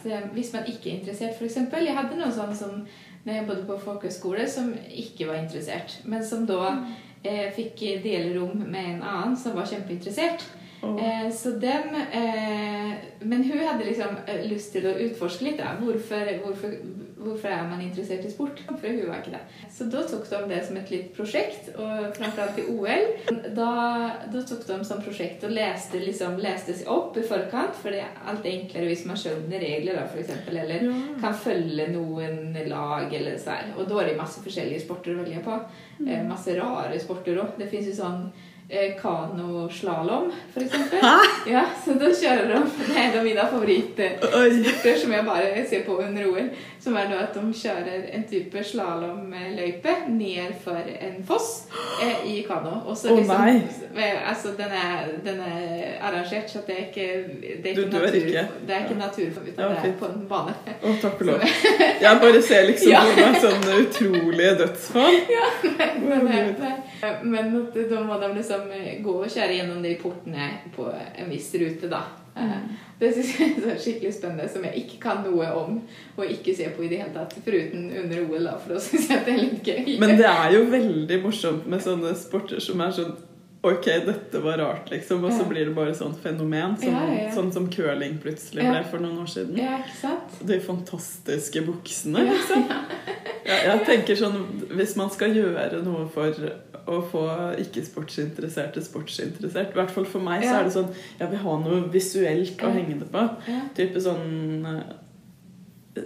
at eh, hvis man ikke er interessert, f.eks. Jeg hadde noen sånne som når jeg bodde på folkehøyskole, som ikke var interessert, men som da eh, fikk dele rom med en annen som var kjempeinteressert. Eh, så dem eh, Men hun hadde liksom eh, lyst til å utforske litt. Da. Hvorfor, hvorfor, hvorfor er man interessert i sport? For hun var ikke det. Så da tok de det som et litt prosjekt, og framfor alt i OL. Da, da tok de som prosjekt og leste, liksom, leste seg opp i forkant, for det er alt enklere hvis man skjønner regler, da, eksempel, eller Ja. kan følge noen lag eller så her. Og da er det masse forskjellige sporter å velge på. Eh, masse rare sporter òg. Det fins jo sånn kanoslalåm, for eksempel. Ja, så da kjører de Det er en av mine favorittsporter som jeg bare ser på under OL. Som er at de kjører en type slalåmløype ned for en foss eh, i kano. Og så nei. eh, altså, den er, den er arrangert, så det er ikke, det er Du ikke dør natur, ikke. Det er ikke naturforbudt, Ja, det er på en bane. Å, takk og lov. Jeg bare ser liksom Ja. på meg sånne utrolige dødsfall. Men, eh, men at da må de liksom eh, gå og kjøre gjennom de portene på en viss rute, da. Mm. Det syns jeg er skikkelig spennende, som jeg ikke kan noe om og ikke se på i det hele tatt. Foruten under OL, da, for da syns jeg det er litt gøy. Men det er jo veldig morsomt med sånne sporter som er sånn Ok, dette var rart, liksom. Og så blir det bare sånn fenomen. Sånn, Ja, ja, ja. sånn som curling plutselig ble for noen år siden. Ja, ikke sant? De fantastiske buksene, liksom. Ja, jeg tenker sånn Hvis man skal gjøre noe for å få ikke-sportsinteresserte sportsinteressert. I hvert fall for meg så er det sånn Jeg vil ha noe visuelt å henge det på. Type sånn eh,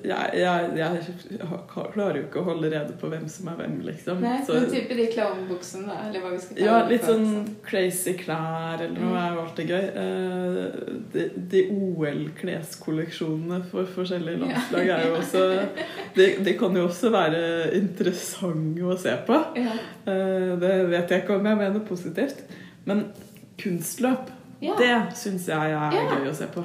jeg, jeg, jeg klarer jo ikke å holde rede på hvem som er hvem, liksom. Nei, Så- men type de klovnbuksene, da, eller hva vi skal kalle ja, litt sånn crazy klær eller noe er jo alltid gøy. Uh, De, de OL-kleskolleksjonene for forskjellige Ja. landslag er jo også de, de kan jo også være interessante å se på. Ja. Uh, Det vet jeg ikke om jeg mener positivt. Men kunstløp, Ja. det syns jeg er gøy å se på.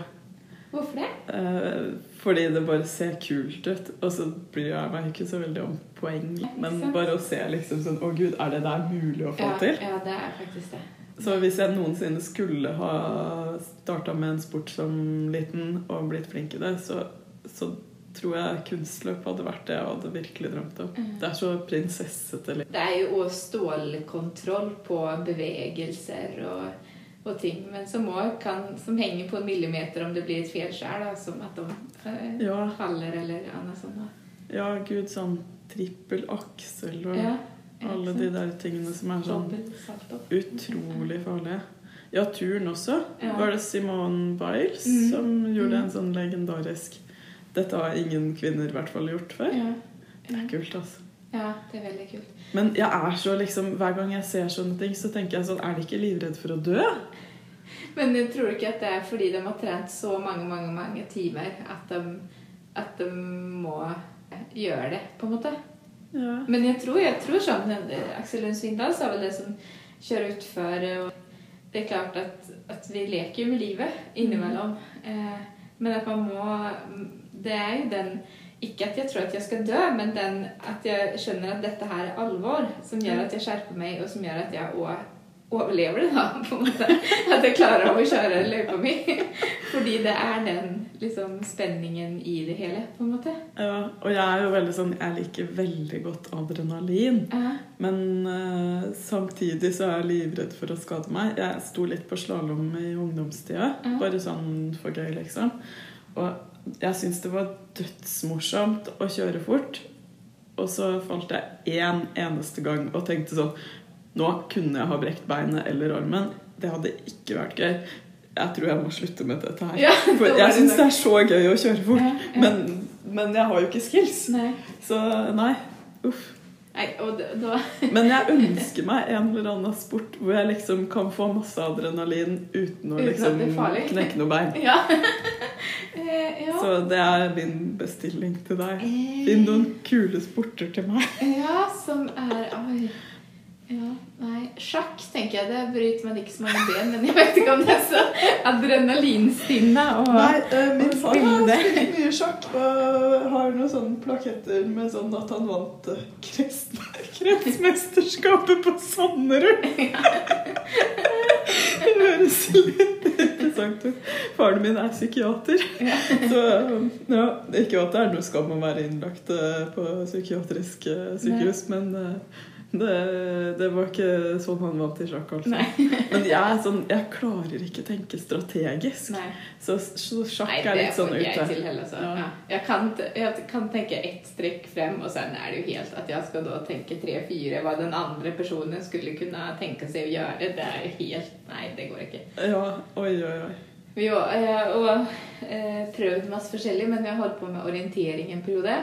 Hvorfor det? Eh, Fordi det bare ser kult ut. Og så bryr jeg meg ikke så veldig om poeng. Men bare å se liksom sånn Å gud, er det der mulig å få Ja, til? ja, det er faktisk det. Så hvis jeg noensinne skulle ha starta med en sport som liten og blitt flink i det, så, så tror jeg kunstløp hadde vært det jeg hadde virkelig drømt om. Mm. Det er så prinsessete. Det er jo også stålkontroll på bevegelser og, og ting, men som òg kan Som henger på en millimeter om det blir et fjellskjær som at de eh, Ja. faller eller annet sånt. da. Ja, gud, sånn trippel aksel og Ja, alle de der tingene som er sånn utrolig farlige. Ja, turen også. Ja. Var det Simone Biles Mm. som gjorde Mm. en sånn legendarisk Dette har ingen kvinner i hvert fall gjort før. Ja. Det er kult, altså. Ja, det er veldig kult. Men jeg er så liksom, hver gang jeg ser sånne ting, så tenker jeg sånn Er de ikke livredd for å dø? Men jeg tror ikke at det er fordi de har trent så mange, mange, mange timer at de, at de må gjøre det, på en måte. Ja. Men jeg tror, jeg tror sånn eh, Aksel Lund Svindal sa vel det som kjører utfor og Det er klart at, at vi leker jo med livet innimellom. Eh, men at man må Det er jo den Ikke at jeg tror at jeg skal dø, men den at jeg skjønner at dette her er alvor, som gjør at jeg skjerper meg, og som gjør at jeg òg overlever det, da, på en måte. At jeg klarer å kjøre løypa mi. Fordi det er den liksom spenningen i det hele, på en måte. ja. Og jeg er jo veldig sånn Jeg liker veldig godt adrenalin. Ja. Men uh, samtidig så er jeg livredd for å skade meg. Jeg sto litt på slalåm i ungdomstida. Ja. Bare sånn for gøy, liksom. Og jeg syns det var dødsmorsomt å kjøre fort. Og så falt jeg én eneste gang og tenkte sånn Nå kunne jeg ha brekt beinet eller armen. Det hadde ikke vært gøy. Jeg tror jeg må slutte med dette her. Ja, For jeg det syns det er så gøy å kjøre fort. Ja, ja. Men, men jeg har jo ikke skills. Nei. Så nei. Uff. Nei, Men jeg ønsker meg en eller annen sport hvor jeg liksom kan få masse adrenalin uten å liksom knekke noe bein. Ja. Eh, ja. Så det er min bestilling til deg. Eh, Finn noen kule sporter til meg. Ja, som er Oi. Ja, nei. Sjakk, tenker jeg. Det bryter man ikke så mange ben, men jeg vet ikke om det er så adrenalinstinne. Og... eh, min far har spilt mye sjakk og har noen sånne plaketter med sånn at han vant kretsmesterskapet krest, Idrettsmesterskapet på Sanderud! Det høres litt interessant ut. Faren min er psykiater. Så ja, ikke at det er noe skam å være innlagt eh, på psykiatrisk eh, sykehus, men eh, det, det var ikke sånn han vant i sjakk, altså. Men jeg, er sånn, jeg klarer ikke tenke strategisk. Så, så sjakk Nei, er litt sånn ute. jeg til heller. Så. Ja. Jeg, kan, jeg kan tenke ett strekk frem, og sen er det jo helt at jeg skal da tenke tre-fire hva den andre personen skulle kunne tenke seg å gjøre. Det er jo helt Nei, det går ikke. Ja, oi, oi, oi. Vi har eh, og, eh, prøvd masse forskjellig, men vi har holdt på med orientering en periode.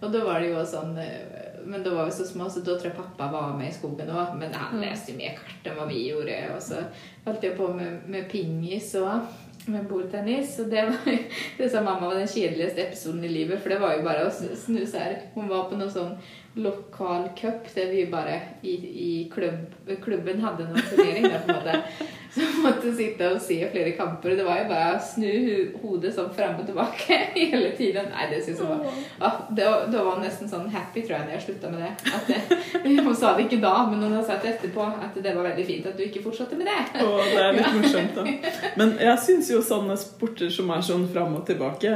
Og da var det jo sånn eh, Men da var vi så små, så da tror jeg pappa var med i skogen òg. Men han leste jo mer kart enn hva vi gjorde. Og så holdt jeg på med, med pingis og med bordtennis. Og det, var, det sa mamma var den kjedeligste episoden i livet, for det var jo bare å snu snuse her. Hun var på noe sånn lokal cup der vi bare i, i klubb, klubben hadde noen turnering på en måte. Måtte sitte og se flere kamper. Det var jo bare å snu hodet sånn frem og tilbake hele tiden. Nei, det syns jeg var ja, det, var- nesten sånn happy, tror jeg, når jeg slutta med det. At det. Hun sa det ikke da, men hun har sagt etterpå at det var veldig fint at du ikke fortsatte med det. Å, det er litt morsomt, da. Men jeg syns jo sånne sporter som er sånn fram og tilbake,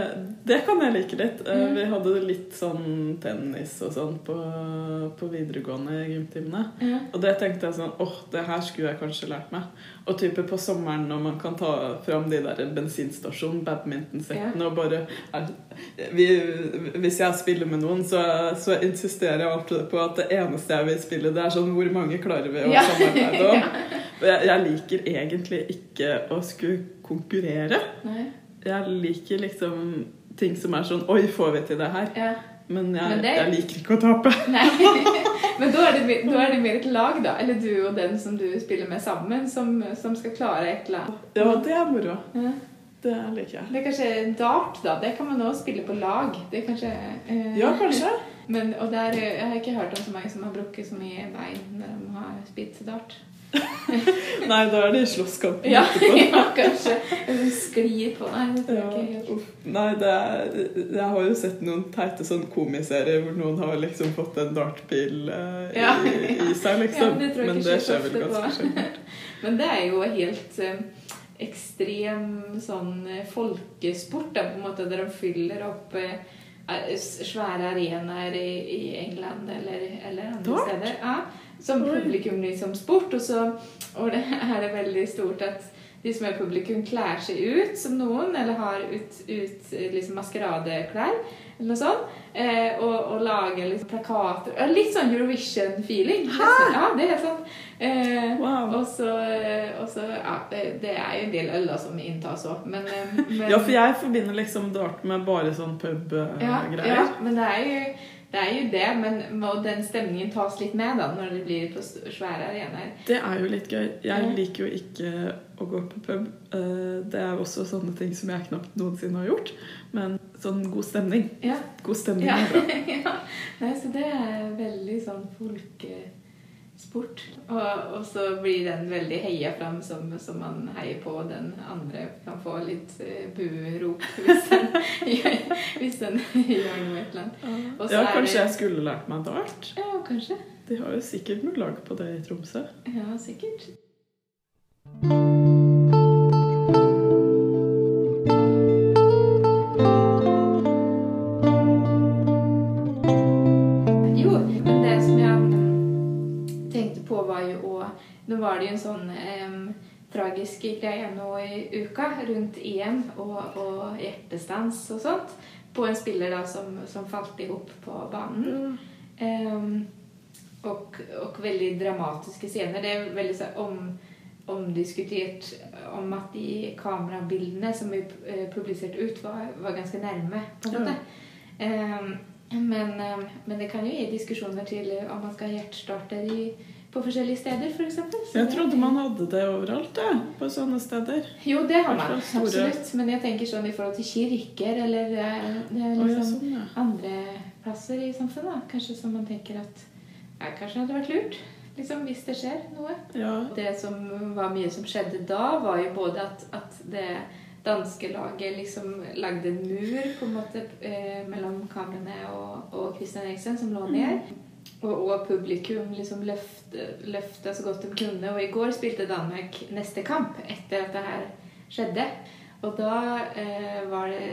det kan jeg like litt. Eh, Mm. Vi hadde litt sånn tennis og sånn på, på videregående gymtimene. Og det tenkte jeg sånn åh, det her skulle jeg kanskje lært meg. Og type på sommeren når man kan ta fram de der bensinstasjon, badmintonsettene og bare er, vi, Hvis jeg spiller med noen, så, så insisterer jeg alltid på at det eneste jeg vil spille, det er sånn hvor mange klarer vi å Ja. samarbeide om? Jeg, jeg liker egentlig ikke å skulle konkurrere. Nei. Jeg liker liksom ting som er sånn Oi, får vi til det her? Ja. Men jeg, Men det- jeg liker ikke å tape. Men da er, det, da er det mer et lag, da. Eller du og den som du spiller med sammen, som, som skal klare et eller annet. Ja, det er moro. Ja. Det liker jeg. Det er kanskje dart, da. Det kan man også spille på lag. Det er kanskje eh, Ja, kanskje. Men, og der, eh, jeg har ikke hørt om så mange som har brukket så mye bein når de har spilt dart. Nei, da er det slåsskamp Ja, etterpå. ja kanskje. Sklir på Nei, det tror Ja, jeg ikke helt. uff. Nei, det er, jeg har jo sett noen teite sånn komiserier hvor noen har liksom fått en dartpil eh, Ja. i, i seg, liksom. Ja, det Men det skjer vel ganske sjelden. Men det er jo helt eh, ekstrem sånn eh, folkesport, da, på en måte, der de fyller opp eh, svære arenaer i, i England eller, eller andre Dart? steder. Ja, som publikum liksom sport. Og, så, og det er det veldig stort at de som er publikum, kler seg ut som noen, eller har ut, ut eh, liksom maskeradeklær, eller noe sånt. Eh, og, og lager liksom plakater. Litt sånn Eurovision-feeling. nesten. Ja, det er sånn. Eh, Wow. og så, ja, det, det er jo en del øl som inntas òg, men, eh, men Ja, for jeg forbinder liksom dart med bare sånn ja, pub-greier. ja, men det er jo det, er jo det men må den stemningen tas litt med da når det blir på svære arenaer. Det er jo litt gøy. Jeg liker jo ikke å gå på pub. Eh, Det er også sånne ting som jeg knapt noensinne har gjort. Men sånn god stemning. Ja. God stemning Ja. er bra. ja. Nei, så det er veldig sånn folkesport. Og, og så blir den veldig heia fram som, som man heier på. Den andre kan få litt uh, buerop hvis den, gjør, hvis den gjør noe et eller annet. Ja, kanskje det- jeg skulle lært meg dart. Ja, kanskje. De har jo sikkert noe lag på det i Tromsø. Ja, sikkert. Tragisk jeg nå i uka rundt EM og, og hjertestans og sånt på en spiller da som, som falt ihop på banen. Mm. Um, og, og, veldig dramatiske scener. Det er veldig så om, omdiskutert om at de kamerabildene som vi eh, publiserte ut, var, var ganske nærme. på en måte. Mm. Um, men, um, men det kan jo gi diskusjoner til om man skal ha hjertestarter i, på forskjellige steder, f.eks. Jeg trodde man hadde det overalt, da, På sånne steder. Jo, det har man. Absolutt. Men jeg tenker sånn i forhold til kirker eller liksom, det er ja, liksom sånn, ja. andre plasser i samfunnet. da. Kanskje som man tenker at ja, kanskje hadde vært lurt. Liksom, hvis det skjer noe. ja. Det som var mye som skjedde da, var jo både at, at det danske laget liksom lagde en mur på en måte eh, mellom kamrene og, og Christian Eriksen, som lå ned. Og, og publikum liksom løfta så godt de kunne. Og i går spilte Danmark neste kamp etter at det her skjedde. Og da eh, var det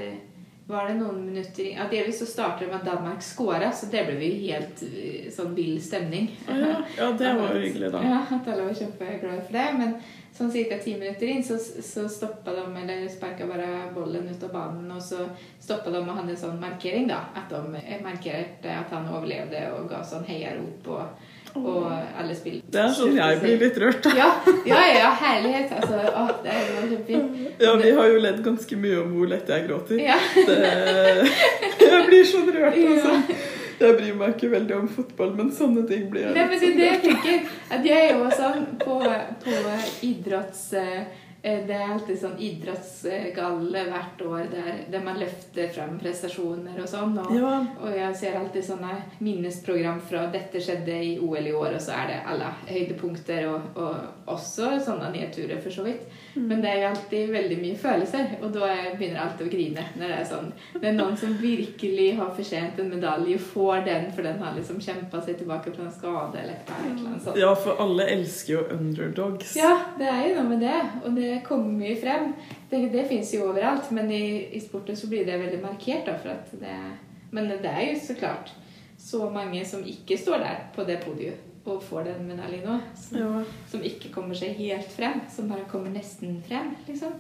var det noen minutter i- ja, Delvis så starter det med at Danmark scora, så det ble vi helt eh, sånn vill stemning. Ah, ja. ja, det var jo hyggelig, da. Ja, at alle var kjempeglade for det. Men sånn ca. ti minutter inn så, så stoppa de, eller sparka bare bollen ut av banen. Og så stoppa de og hadde en sånn markering, da. At de markerte at han overlevde og ga sånn heiarop. Og, og alle spill. Det er sånn jeg blir litt rørt, da. Ja, ja, ja, herlighet. Altså, å, det var kjempefint. Ja, vi har jo ledd ganske mye om hvor lett jeg gråter. Ja. Det, jeg blir sånn rørt, altså. Jeg bryr meg ikke veldig om fotball, men sånne ting blir jeg Nei, men det er det jeg tenker. At jeg er jo sånn på, på idretts... eh, Det er alltid sånn idrettsgalle hvert år der, der man løfter frem prestasjoner og sånn. Og, Ja. og jeg ser alltid sånne minnesprogram fra 'dette skjedde i OL i år', og så er det alle høydepunkter, og, og også sånne nedturer, for så vidt. Men det er jo alltid veldig mye følelser, og da er- begynner jeg alltid å grine. Når det er sånn Det er noen som virkelig har fortjent en medalje, får den, for den har liksom kjempa seg tilbake fra en skade, eller et eller annet sånt. ja, for alle elsker jo underdogs. Ja, det er jo noe med det, og det kommer mye frem. Det, det fins jo overalt, men i, i sporten så blir det veldig markert. Da, for at det, men det er jo så klart så mange som ikke står der på det podiet og får den medaljen nå. Som, Ja. som ikke kommer seg helt frem, som bare kommer nesten frem, liksom.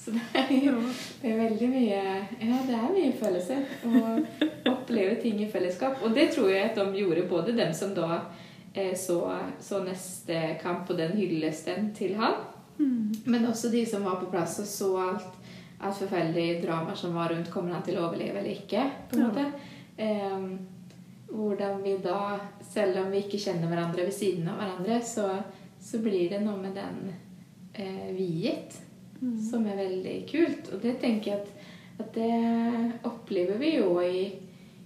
Så det er jo det er veldig mye Ja, det er mye følelser. Å oppleve ting i fellesskap. Og det tror jeg at de gjorde, både dem som da eh, så, så neste kamp og den hyllesten til han, men også de som var på plass og så alt, alt forferdelig drama som var rundt kommer han til å overleve eller ikke. på en Ja. måte. Eh, hvordan vi da, selv om vi ikke kjenner hverandre ved siden av hverandre, så, så blir det noe med den eh, viet som er veldig kult. Og det tenker jeg at, at det opplever vi jo i,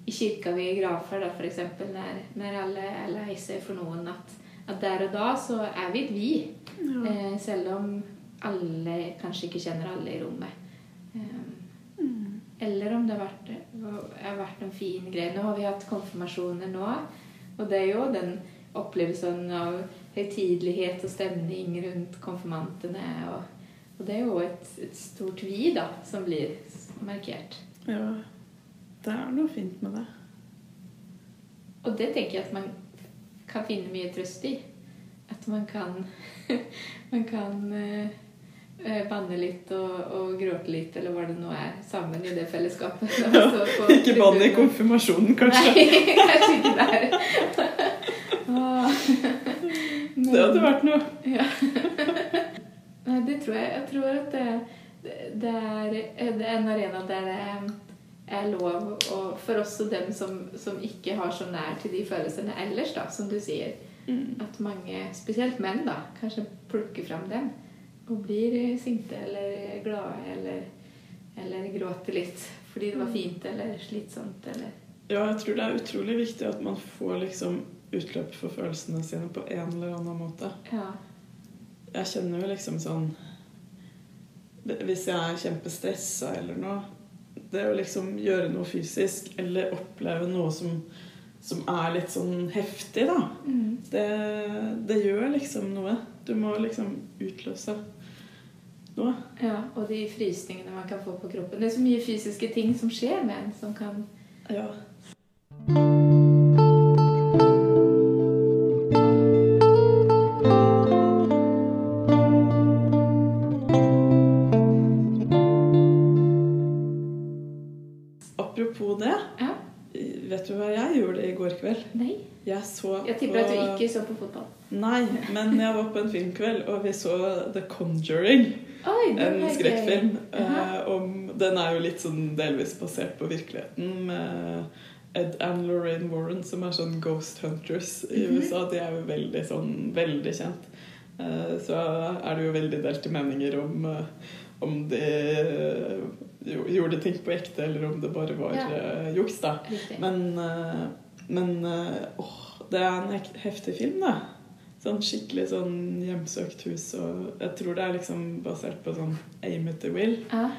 i kirka vi grafer, f.eks. når, når alle er lei seg for noen. At, at der og da så er vi et vi. Eh, selv om alle kanskje ikke kjenner alle i rommet. Eh, eller om det har vært, har vært en fin greie. Nå har vi hatt konfirmasjoner nå. Og det er jo den opplevelsen av høytidelighet og stemning rundt konfirmantene. Og, og det er jo et, et stort vi da, som blir markert. ja. Det er noe fint med det. Og det tenker jeg at man kan finne mye trøst i. At man kan, man kan eh, eh, banne litt og, og gråte litt, eller hva det nå er, sammen i det fellesskapet. står på Ikke banne i konfirmasjonen, kanskje. Nei, kanskje ikke der. Men, Det hadde vært noe. Ja. Nei, det tror jeg. Jeg tror at det, det, er, det er en arena der det er lov og for oss og dem som, som ikke har så nær til de følelsene ellers, da, som du sier. At mange, spesielt menn, da, kanskje plukker fram dem. Og blir sinte eller glade eller, eller gråter litt fordi det var fint eller slitsomt eller Ja, jeg tror det er utrolig viktig at man får liksom utløp for følelsene sine på en eller annen måte. Ja. Jeg kjenner jo liksom sånn Hvis jeg er kjempestressa eller noe Det å liksom gjøre noe fysisk eller oppleve noe som, som er litt sånn heftig, da. Mm. Det, det gjør liksom noe. Du må liksom utløse noe. ja. Og de frysningene man kan få på kroppen. Det er så mye fysiske ting som skjer med en, som kan Ja. Jeg så Jeg tipper at du ikke så på fotball. Nei, men jeg var på en filmkveld, og vi så The Conjuring. Oi, En skrekkfilm. Uh -huh. om, den er jo litt sånn delvis basert på virkeligheten. Med Ed and Lorraine Warren, som er sånn Ghost Hunters i Mhm. USA. De er jo veldig sånn veldig kjent. Eh, så er det jo veldig delte meninger om eh, om de eh, gjorde ting på ekte, eller om det bare var Ja. eh, juks, da. Riktig. Men, eh, men eh, åh, det er en heftig film, da. Sånn skikkelig sånn hjemsøkt hus. Og jeg tror det er liksom basert på sånn Aim at the Will, Ja.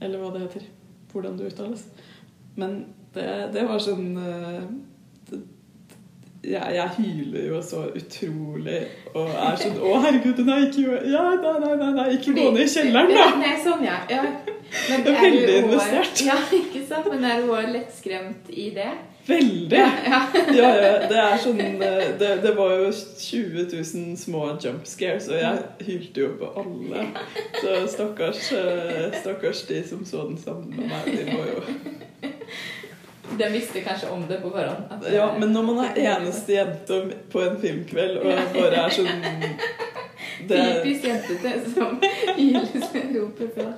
eller hva det heter. Hvordan det uttales. Men det, det var sånn eh, det, jeg, jeg hyler jo så utrolig og er sånn Å, herregud, nei, ikke, ja, nei, nei, nei, nei, ikke gå ned i kjelleren, Ja, da! nei, sånn, ja. ja. Men er veldig investert. Ja, ikke sant? Men er du òg lettskremt i det? Veldig! Ja, ja. Ja, det er sånn eh, det, det var jo 20 000 små jump scares, og jeg hylte jo på alle. Så stakkars, eh, stakkars de som så den sammen med meg. De må jo Den visste kanskje om det på forhånd. Ja, men når man er eneste jente på en filmkveld og bare er sånn det, Typisk jentete som roper på.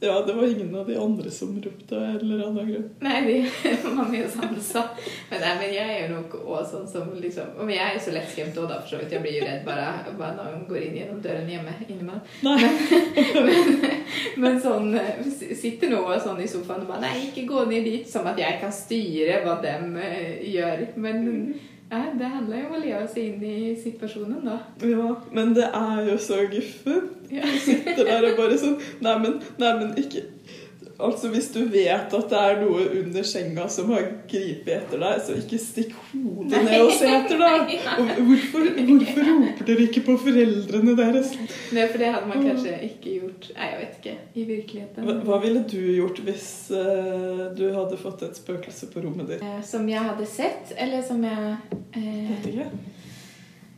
Ja, det var ingen av de andre som ropte av en eller annen grunn. Nei, de var er jo sa. Men, nei, men jeg er jo nok også sånn som liksom Men jeg er jo så lettskremt òg, da, for så vidt. Jeg blir jo redd bare, bare når hun går inn gjennom døren hjemme innimellom. Nei. Men, men sånn eh, Sitter nå sånn i sofaen og bare Nei, ikke gå ned dit. Som at jeg kan styre hva dem eh, gjør. Men ja, det handler jo om å leve seg inn i situasjonen, da. Ja, men det er jo så guffent. Ja. Sitter der og bare sånn Neimen, neimen, ikke Altså, Hvis du vet at det er noe under senga som har gripet etter deg, så ikke stikk hodet ned og se etter, da! Og hvorfor, hvorfor roper dere ikke på foreldrene deres? Nei, for det hadde man kanskje ikke gjort Nei, jeg vet ikke. I virkeligheten. Hva, hva ville du gjort hvis uh, du hadde fått et spøkelse på rommet ditt? Eh, Som jeg hadde sett, eller som jeg uh, Vet ikke.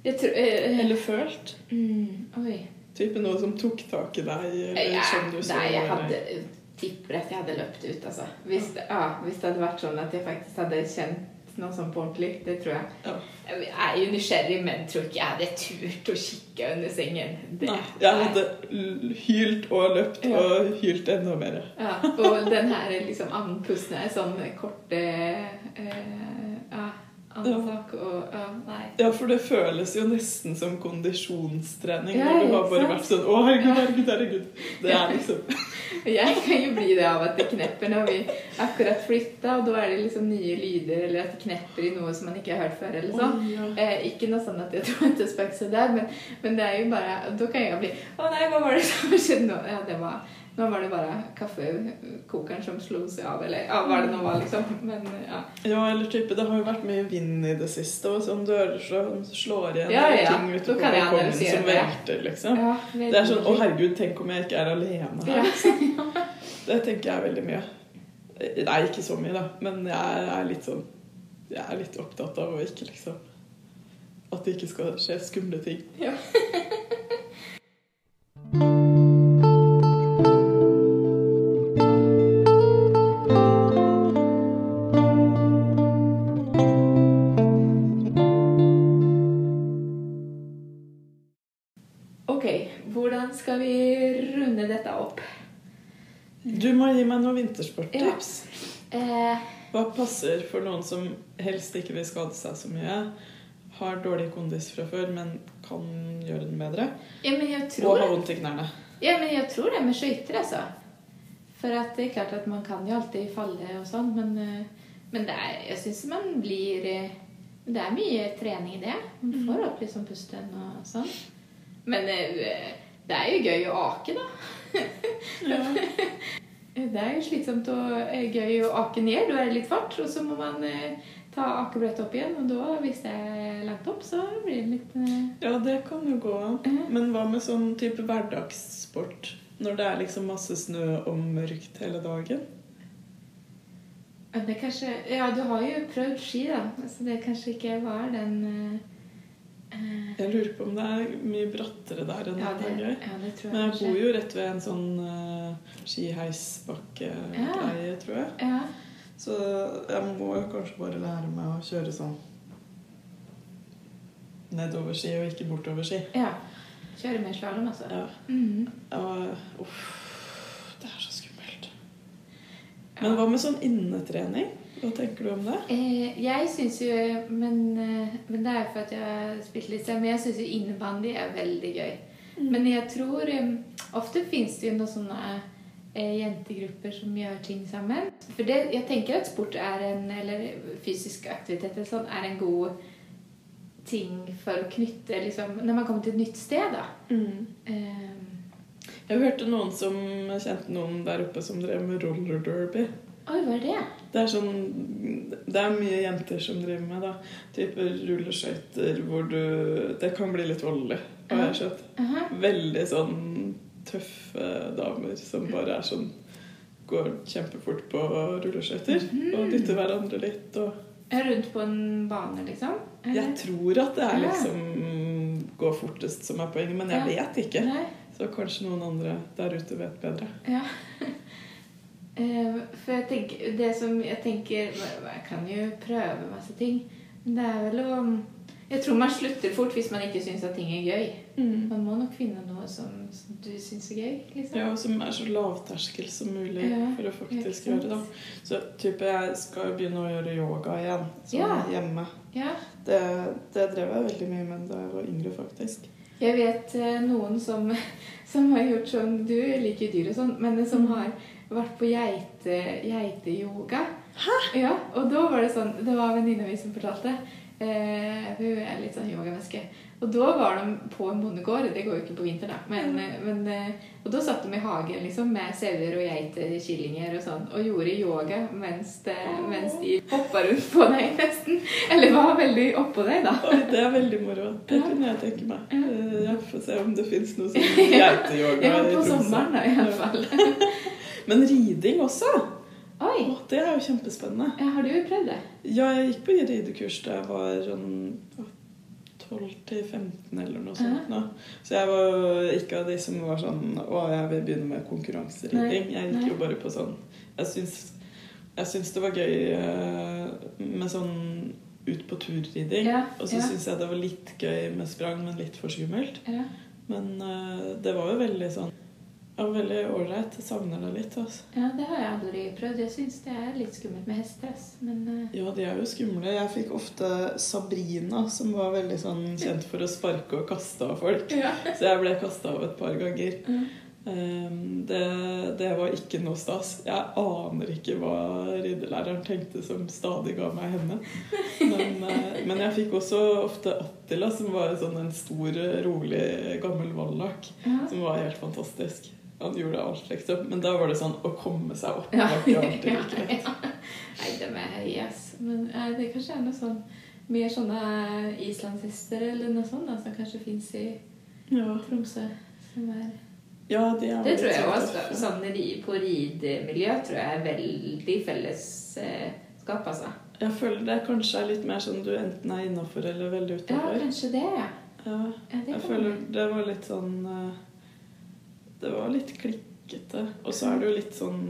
Jeg tror uh, Eller følt? mm, Oi. Type noe som tok tak i deg? Eller Ja, som du så nei, jeg hadde tipper at jeg hadde løpt ut, altså. Hvis, ja, hvis det hadde vært sånn at jeg faktisk hadde kjent noe sånn på ordentlig, det tror jeg. Ja. Jeg er jo nysgjerrig, men tror ikke jeg hadde turt å kikke under sengen. Det, Nei, jeg hadde hylt og løpt Ja. og hylt enda mer. Ja, og den her liksom andpusten er sånn korte eh, ja, andsak og ja, nei. Ja, for det føles jo nesten som kondisjonstrening Ja, når du har bare sant? vært sånn Å, herregud, herregud, herregud. Det er liksom Jeg kan jo bli det av at det knepper når vi akkurat flytta, og da er det liksom nye lyder, eller at det knepper i noe som man ikke har hørt før, eller sånn. Oh, ja. Eh, ikke noe sånn at jeg tror at det spøker seg der, men, men det er jo bare Da kan jeg bli Å nei, hva var det som skjedde nå? Ja, det var Nå var det bare kaffekokeren som slo seg av, eller ja, hva det nå var, liksom. Men ja. Ja, eller type Det har jo vært mye vind i det siste, og sånn dører som slår igjen Ja, ja. ting ute på balkongen som velter, liksom. ja Det er sånn Å, herregud, tenk om jeg ikke er alene her. Ja. Det tenker jeg veldig mye. Nei, ikke så mye, da, men jeg er litt sånn Jeg er litt opptatt av å ikke liksom At det ikke skal skje skumle ting. Ja. gi meg noen vintersporttips. Eh, Hva passer for noen som helst ikke vil skade seg så mye? Har dårlig kondis fra før, men kan gjøre den bedre? ja, men jeg Og tror har vondt i knærne. Ja, men jeg tror det med skøyter, altså. For det er klart at man kan jo alltid falle og sånn, men, eh, men det er, jeg syns man blir eh, Det er mye trening i det. Man får opp liksom pusten og sånn. Men det er jo gøy å ake, da. Det er slitsomt og eh, gøy å ake ned. Da er det litt fart, og så må man eh, ta akebrettet opp igjen. Og da, hvis det er langt opp, så blir det litt eh, Ja, det kan jo gå an. Men hva med sånn type hverdagssport? Når det er liksom masse snø og mørkt hele dagen? Det kanskje Ja, du har jo prøvd ski, da. Så det kanskje ikke var den eh, eh, Jeg lurer på om det er mye brattere der enn ja, det, er gøy. ja, det tror jeg Men jeg kanskje. bor jo rett ved en sånn uh, skiheisbakkegreie, tror jeg. Ja. Så jeg må jo kanskje bare lære meg å kjøre sånn nedover ski og ikke bortover ski. ja. Kjøre mer slalåm, altså. Ja. Mhm. Og, uff, det er så skummelt. Men hva med sånn innetrening? Hva tenker du om det? Eh, jeg syns jo men, eh, men det er for at jeg har spilt litt selv, men jeg syns jo innebandy er veldig gøy. Men jeg tror eh, Ofte fins det jo noen sånne eh, jentegrupper som gjør ting sammen. For det, jeg tenker at sport er en, eller fysisk aktivitet eller sånn, er en god ting for å knytte liksom, Når man kommer til et nytt sted, da. Eh, Jeg hørte noen som kjente noen der oppe som drev med roller derby. Oi, hva er det? Det er sånn Det er mye jenter som driver med da. Type rulleskøyter hvor du Det kan bli litt voldelig, har jeg skjønt. Aha. Veldig sånn tøffe damer som bare er sånn Går kjempefort på rulleskøyter mm. og dytter hverandre litt og rundt på en bane, liksom? Eller? Jeg tror at det er liksom gå fortest som er poenget, men jeg vet ikke. Nei. Så kanskje noen andre der ute vet bedre. Ja. Eh, For jeg tenker, det som jeg tenker Jeg kan jo prøve masse ting. Men det er vel å Jeg tror man slutter fort hvis man ikke syns at ting er gøy. Man må nok finne noe som, som du syns er gøy. liksom. Ja, og som er så lavterskel som mulig Ja, for å faktisk gjøre det. Så type jeg skal jo begynne å gjøre yoga igjen, sånn Ja. hjemme. Ja. Det, det drev jeg veldig mye med da jeg var yngre, faktisk. Jeg vet eh, noen som, som har gjort sånn Du liker dyr og sånn, men som har vært på geite, geiteyoga. Hæ? Ja, og da var det sånn Det var venninna mi som fortalte. Eh, hun er litt sånn yogamenneske. Og da var de på en bondegård. Det går jo ikke på vinteren, da. Men, mm. men, eh, og da satt de i hagen liksom, med sauer og geiter, kyllinger og sånn, og gjorde yoga mens, oh. mens de hoppa rundt på deg, nesten. Eller var veldig oppå deg, da. Oi, det er veldig moro. Det kunne jeg tenke meg. Ja. Eh, Jeg får se om det fins noe sånn geiteyoga Ja, på sommeren, da, i hvert fall. Men riding også! Oi! Å, det er jo kjempespennende. Ja, har du prøvd det? Ja, jeg gikk på ridekurs da jeg var sånn 12-15 eller noe sånt. nå. Så jeg var ikke av de som var sånn Å, jeg vil begynne med konkurranseriding. Jeg gikk jo bare på sånn Jeg syns, jeg syns det var gøy eh, med sånn ut på turriding. Ja, Og så ja. syns jeg det var litt gøy med sprang, men litt for skummelt. Ja. Men eh, det var jo veldig sånn ja, Veldig ålreit. Jeg savner det litt. altså. ja, det har jeg aldri prøvd. Jeg syns det er litt skummelt med hester. Men eh, Ja, de er jo skumle. Jeg fikk ofte Sabrina, som var veldig sånn kjent for å sparke og kaste av folk. ja. Så jeg ble kasta av et par ganger. Mm. Det, det var ikke noe stas. Jeg aner ikke hva riddelæreren tenkte som stadig ga meg henne. Men, eh, men jeg fikk også ofte Attila, som var sånn en stor, rolig, gammel vallak. Ja. Som var helt fantastisk. Han gjorde alt, liksom. Men da var det sånn å komme seg opp. Ja. alltid like lett. Nei, de er høye, ass. Men eh, det kanskje er noe sånn mer sånne islandshester eller noe sånt da, som kanskje fins i Ja. Tromsø. Som er Ja, de er Det tror jeg også. Sånn på ridemiljø tror jeg er veldig fellesskap, altså. Jeg føler det kanskje er litt mer sånn du enten er innafor eller veldig Ja, kanskje det, ja. Ja, ja det jeg føler det var litt sånn eh, Det var litt klikkete. Og så er det jo litt sånn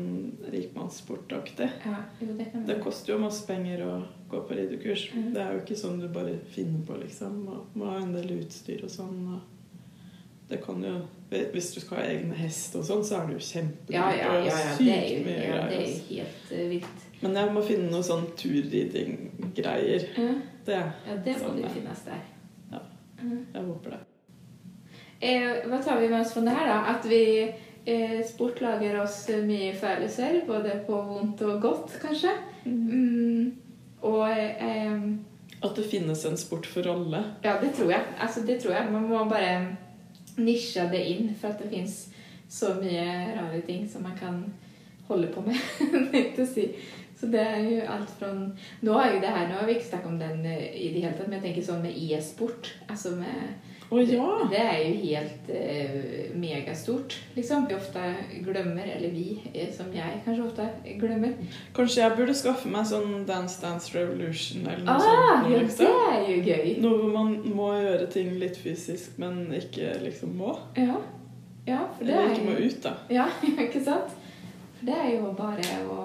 rikmannssportaktig. Ja, det Det koster jo masse penger å gå på ridekurs. Mm. Det er jo ikke sånn du bare finner på, liksom. Må, må ha en del utstyr og sånn. Og det kan jo Hvis du skal ha egne hest og sånn, så er det jo kjempedyrt. Ja, ja, ja, ja, det er jo, ja, det er jo helt eh, vilt. Men jeg må finne noe sånn turridinggreier. Mm. Ja, Det ja det må Sånn, du finnes der. Ja. Mm. Jeg håper det. Eh, hva tar vi med oss fra det her, da? At vi eh, sport lager oss mye følelser, både på vondt og godt, kanskje. Mm, og eh, At det finnes en sport for alle. ja, det tror jeg. Altså, det tror jeg. Man må bare nisje det inn, for at det fins så mye rare ting som man kan holde på med. å si. Så det er jo alt fra Nå er jo det her, nå har vi ikke snakket om den eh, i det hele tatt, men jeg tenker sånn med e-sport. Altså med Å ja! Det er jo helt eh, megastort, liksom. Vi ofte glemmer, eller vi, eh, som jeg kanskje ofte glemmer. Kanskje jeg burde skaffe meg sånn Dance Dance Revolution eller noe Ah, sånt. nå, liksom. det er jo gøy. Noe hvor man må gjøre ting litt fysisk, men ikke liksom må. Ja, ja for det Eller er ikke må ut, da. Ja, ikke sant? For det er jo bare å,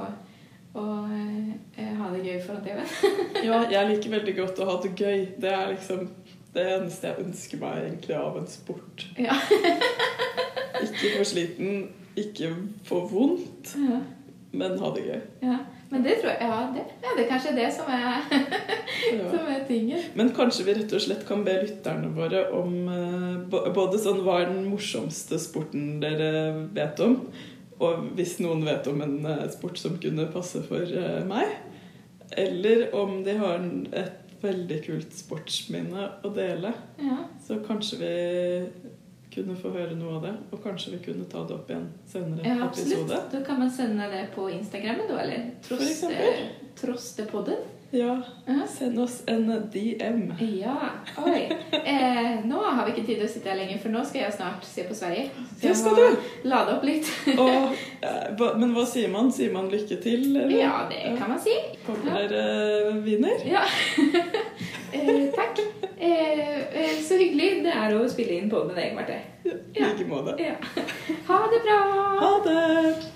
og eh, ha det gøy foran TV-en. Ja, jeg liker veldig godt å ha det gøy. Det er liksom det eneste jeg ønsker meg egentlig av en sport. Ja. Ikke for sliten, ikke for vondt, Ja. men ha det gøy. ja. Men det tror jeg Ja, det, ja, det er kanskje det som er, som er tingen. Men kanskje vi rett og slett kan be lytterne våre om eh, både sånn hva er den morsomste sporten dere vet om, og hvis noen vet om en eh, sport som kunne passe for eh, meg, eller om de har et veldig kult sportsminne å dele, Ja. så kanskje vi kunne få høre noe av det. Og kanskje vi kunne ta det opp i en senere Ja, absolutt. episode. Da kan man sende det på Instagrammen, da, eller? For Trost, eksempel. eh, Trostepodden. Ja, Ja. send oss en DM. Ja, oi. Eh, nå har vi ikke tid til å sitte her lenger, for nå skal jeg snart se på Sverige. Så jeg skal må du. lade opp litt. Og, eh, men hva sier man? Sier man lykke til? Eller? Ja, det kan man si. Håper dere vinner. Ja. eh, takk. Eh, eh, så hyggelig det er å spille inn på med deg, Marte. I like måte. Ja. Ha det bra! Ha det!